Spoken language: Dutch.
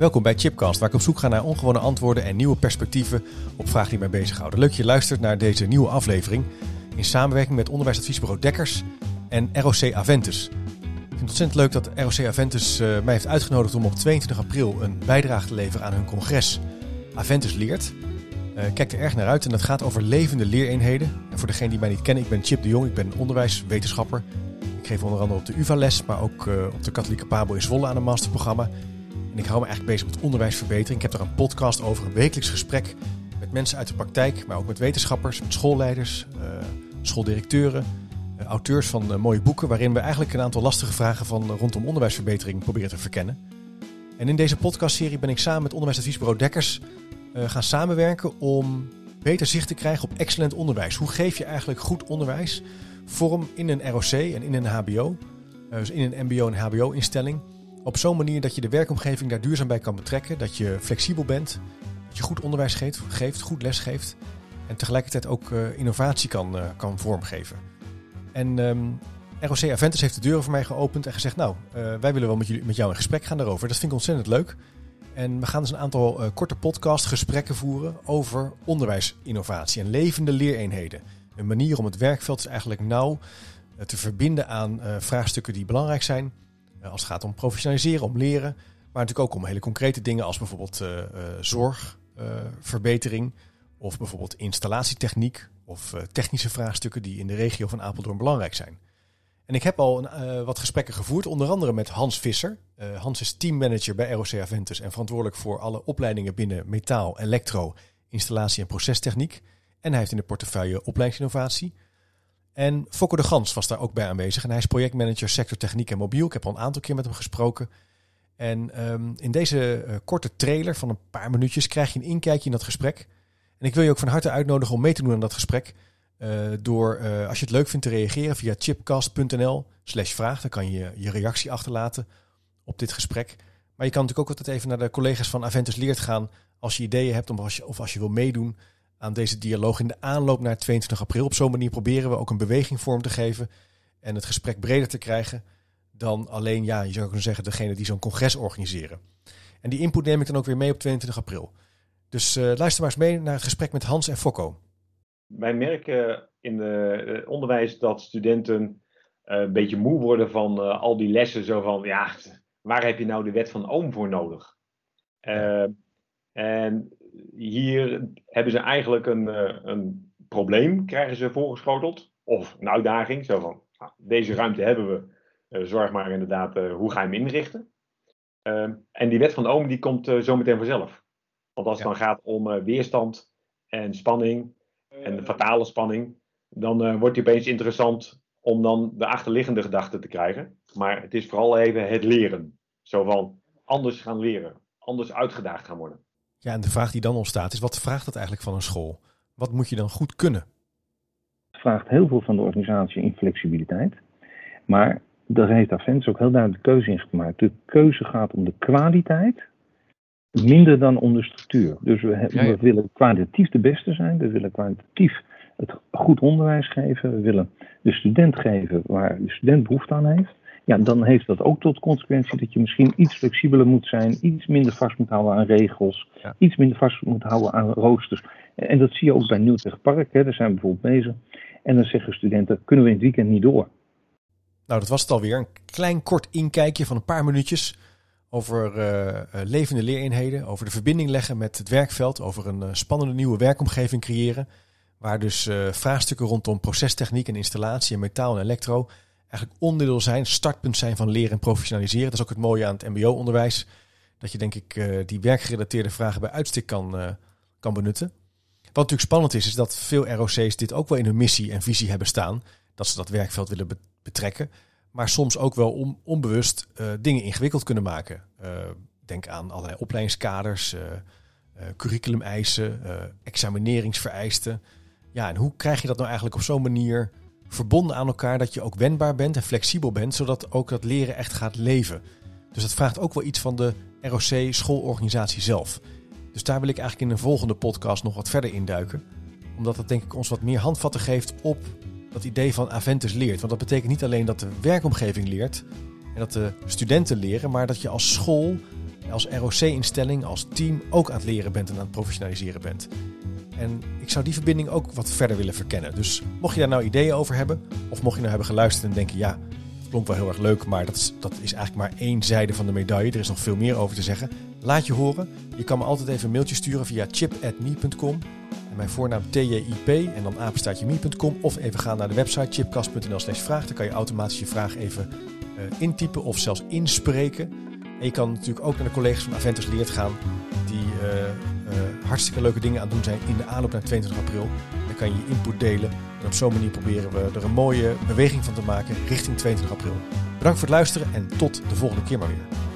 Welkom bij Chipcast, waar ik op zoek ga naar ongewone antwoorden en nieuwe perspectieven op vragen die mij bezighouden. Leuk dat je luistert naar deze nieuwe aflevering in samenwerking met onderwijsadviesbureau Dekkers en ROC Aventus. Ik vind het ontzettend leuk dat ROC Aventus uh, mij heeft uitgenodigd om op 22 april een bijdrage te leveren aan hun congres Aventus Leert. Ik kijk er erg naar uit en dat gaat over levende leereenheden. En voor degene die mij niet kennen, ik ben Chip de Jong, ik ben onderwijswetenschapper. Ik geef onder andere op de UvA les, maar ook uh, op de Katholieke Pabo in Zwolle aan een masterprogramma. En ik hou me eigenlijk bezig met onderwijsverbetering. Ik heb daar een podcast over, een wekelijks gesprek met mensen uit de praktijk, maar ook met wetenschappers, met schoolleiders, uh, schooldirecteuren, uh, auteurs van uh, mooie boeken, waarin we eigenlijk een aantal lastige vragen van rondom onderwijsverbetering proberen te verkennen. En in deze podcastserie ben ik samen met onderwijsadviesbureau Dekkers gaan samenwerken om beter zicht te krijgen op excellent onderwijs. Hoe geef je eigenlijk goed onderwijs vorm in een ROC en in een HBO, dus in een MBO en HBO-instelling? Op zo'n manier dat je de werkomgeving daar duurzaam bij kan betrekken. Dat je flexibel bent. Dat je goed onderwijs geeft, goed les geeft. En tegelijkertijd ook uh, innovatie kan, uh, kan vormgeven. En um, ROC Aventus heeft de deuren voor mij geopend en gezegd... nou, uh, wij willen wel met, jullie, met jou in gesprek gaan daarover. Dat vind ik ontzettend leuk. En we gaan dus een aantal korte podcast gesprekken voeren... over onderwijsinnovatie en levende leereenheden. Een manier om het werkveld dus eigenlijk nauw te verbinden aan vraagstukken die belangrijk zijn... Als het gaat om professionaliseren, om leren. Maar natuurlijk ook om hele concrete dingen als bijvoorbeeld uh, uh, zorgverbetering. of bijvoorbeeld installatietechniek. Of technische vraagstukken die in de regio van Apeldoorn belangrijk zijn. En ik heb al een, wat gesprekken gevoerd, onder andere met Hans Visser. Hans is teammanager bij ROC Aventus en verantwoordelijk voor alle opleidingen binnen metaal, elektro, installatie en procestechniek. En hij heeft in de portefeuille opleidingsinnovatie. En Fokker de Gans was daar ook bij aanwezig. En hij is projectmanager sector techniek en mobiel. Ik heb al een aantal keer met hem gesproken. En um, in deze uh, korte trailer van een paar minuutjes krijg je een inkijkje in dat gesprek. En ik wil je ook van harte uitnodigen om mee te doen aan dat gesprek. Uh, door, uh, als je het leuk vindt, te reageren via chipcast.nl slash vraag. Dan kan je je reactie achterlaten op dit gesprek. Maar je kan natuurlijk ook altijd even naar de collega's van Aventus Leert gaan. Als je ideeën hebt of als je wil meedoen aan deze dialoog in de aanloop naar 22 april. Op zo'n manier proberen we ook een beweging vorm te geven en het gesprek breder te krijgen dan alleen, ja, je zou kunnen zeggen, degene die zo'n congres organiseren. En die input neem ik dan ook weer mee op 22 april. Dus uh, luister maar eens mee naar het gesprek met Hans en Fokko. Wij merken in het onderwijs dat studenten uh, een beetje moe worden van uh, al die lessen. Zo van, ja, waar heb je nou de wet van Ohm voor nodig? en hier hebben ze eigenlijk een, uh, een probleem, krijgen ze voorgeschoteld. Of een uitdaging, zo van, nou, deze ruimte hebben we, uh, zorg maar inderdaad, uh, hoe ga je hem inrichten? Ehm, en die wet van Ohm, die komt zo meteen vanzelf. Want als het ja. dan gaat om weerstand en spanning en de fatale spanning, dan wordt die opeens interessant om dan de achterliggende gedachte te krijgen. Maar het is vooral even het leren. Zo van, anders gaan leren, anders uitgedaagd gaan worden. Ja, en de vraag die dan ontstaat is: wat vraagt dat eigenlijk van een school? Wat moet je dan goed kunnen? Het vraagt heel veel van de organisatie in flexibiliteit. Maar daar heeft Aventus ook heel duidelijk de keuze in gemaakt. De keuze gaat om de kwaliteit, minder dan om de structuur. Dus we, ja, ja. we willen kwalitatief de beste zijn, we willen kwalitatief het goed onderwijs geven, we willen de student geven waar de student behoefte aan heeft ja, dan heeft dat ook tot consequentie dat je misschien iets flexibeler moet zijn, iets minder vast moet houden aan regels, ja. iets minder vast moet houden aan roosters. En dat zie je ook bij Nieuwtweg Park, hè, daar zijn we bijvoorbeeld bezig. En dan zeggen studenten, kunnen we in het weekend niet door? Nou, dat was het alweer. Een klein kort inkijkje van een paar minuutjes over uh, levende leereenheden, over de verbinding leggen met het werkveld, over een uh, spannende nieuwe werkomgeving creëren, waar dus uh, vraagstukken rondom procestechniek en installatie en metaal en elektro eigenlijk onderdeel zijn, startpunt zijn van leren en professionaliseren. Dat is ook het mooie aan het mbo-onderwijs. Dat je denk ik uh, die werkgerelateerde vragen bij uitstek kan, uh, kan benutten. Wat natuurlijk spannend is, is dat veel ROC's dit ook wel in hun missie en visie hebben staan. Dat ze dat werkveld willen be betrekken. Maar soms ook wel on onbewust uh, dingen ingewikkeld kunnen maken. denk aan allerlei opleidingskaders, curriculumeisen, examineringsvereisten. Ja, en hoe krijg je dat nou eigenlijk op zo'n manier verbonden aan elkaar dat je ook wendbaar bent en flexibel bent, zodat ook dat leren echt gaat leven. Dus dat vraagt ook wel iets van de ROC schoolorganisatie zelf. Dus daar wil ik eigenlijk in een volgende podcast nog wat verder induiken. Omdat dat denk ik ons wat meer handvatten geeft op dat idee van Aventus leert. Want dat betekent niet alleen dat de werkomgeving leert en dat de studenten leren, maar dat je als school als ROC-instelling, als team ook aan het leren bent en aan het professionaliseren bent. En ik zou die verbinding ook wat verder willen verkennen. Dus mocht je daar nou ideeën over hebben, of mocht je nou hebben geluisterd en denken, ja, het klonk wel heel erg leuk, maar dat is, dat is eigenlijk maar één zijde van de medaille. Er is nog veel meer over te zeggen. Laat je horen. Je kan me altijd even een mailtje sturen via chip.me.com. En mijn voornaam TJIP en dan apenstaartje me.com. Of even gaan naar de website chipcast.nl slash vraag. Dan kan je automatisch je vraag even uh, intypen of zelfs inspreken. En je kan natuurlijk ook naar de collega's van Aventus Leert gaan. Die uh, hartstikke leuke dingen aan het doen zijn in de aanloop naar 22 april. Dan kan je je input delen. En op zo'n manier proberen we er een mooie beweging van te maken richting 22 april. Bedankt voor het luisteren en tot de volgende keer maar weer.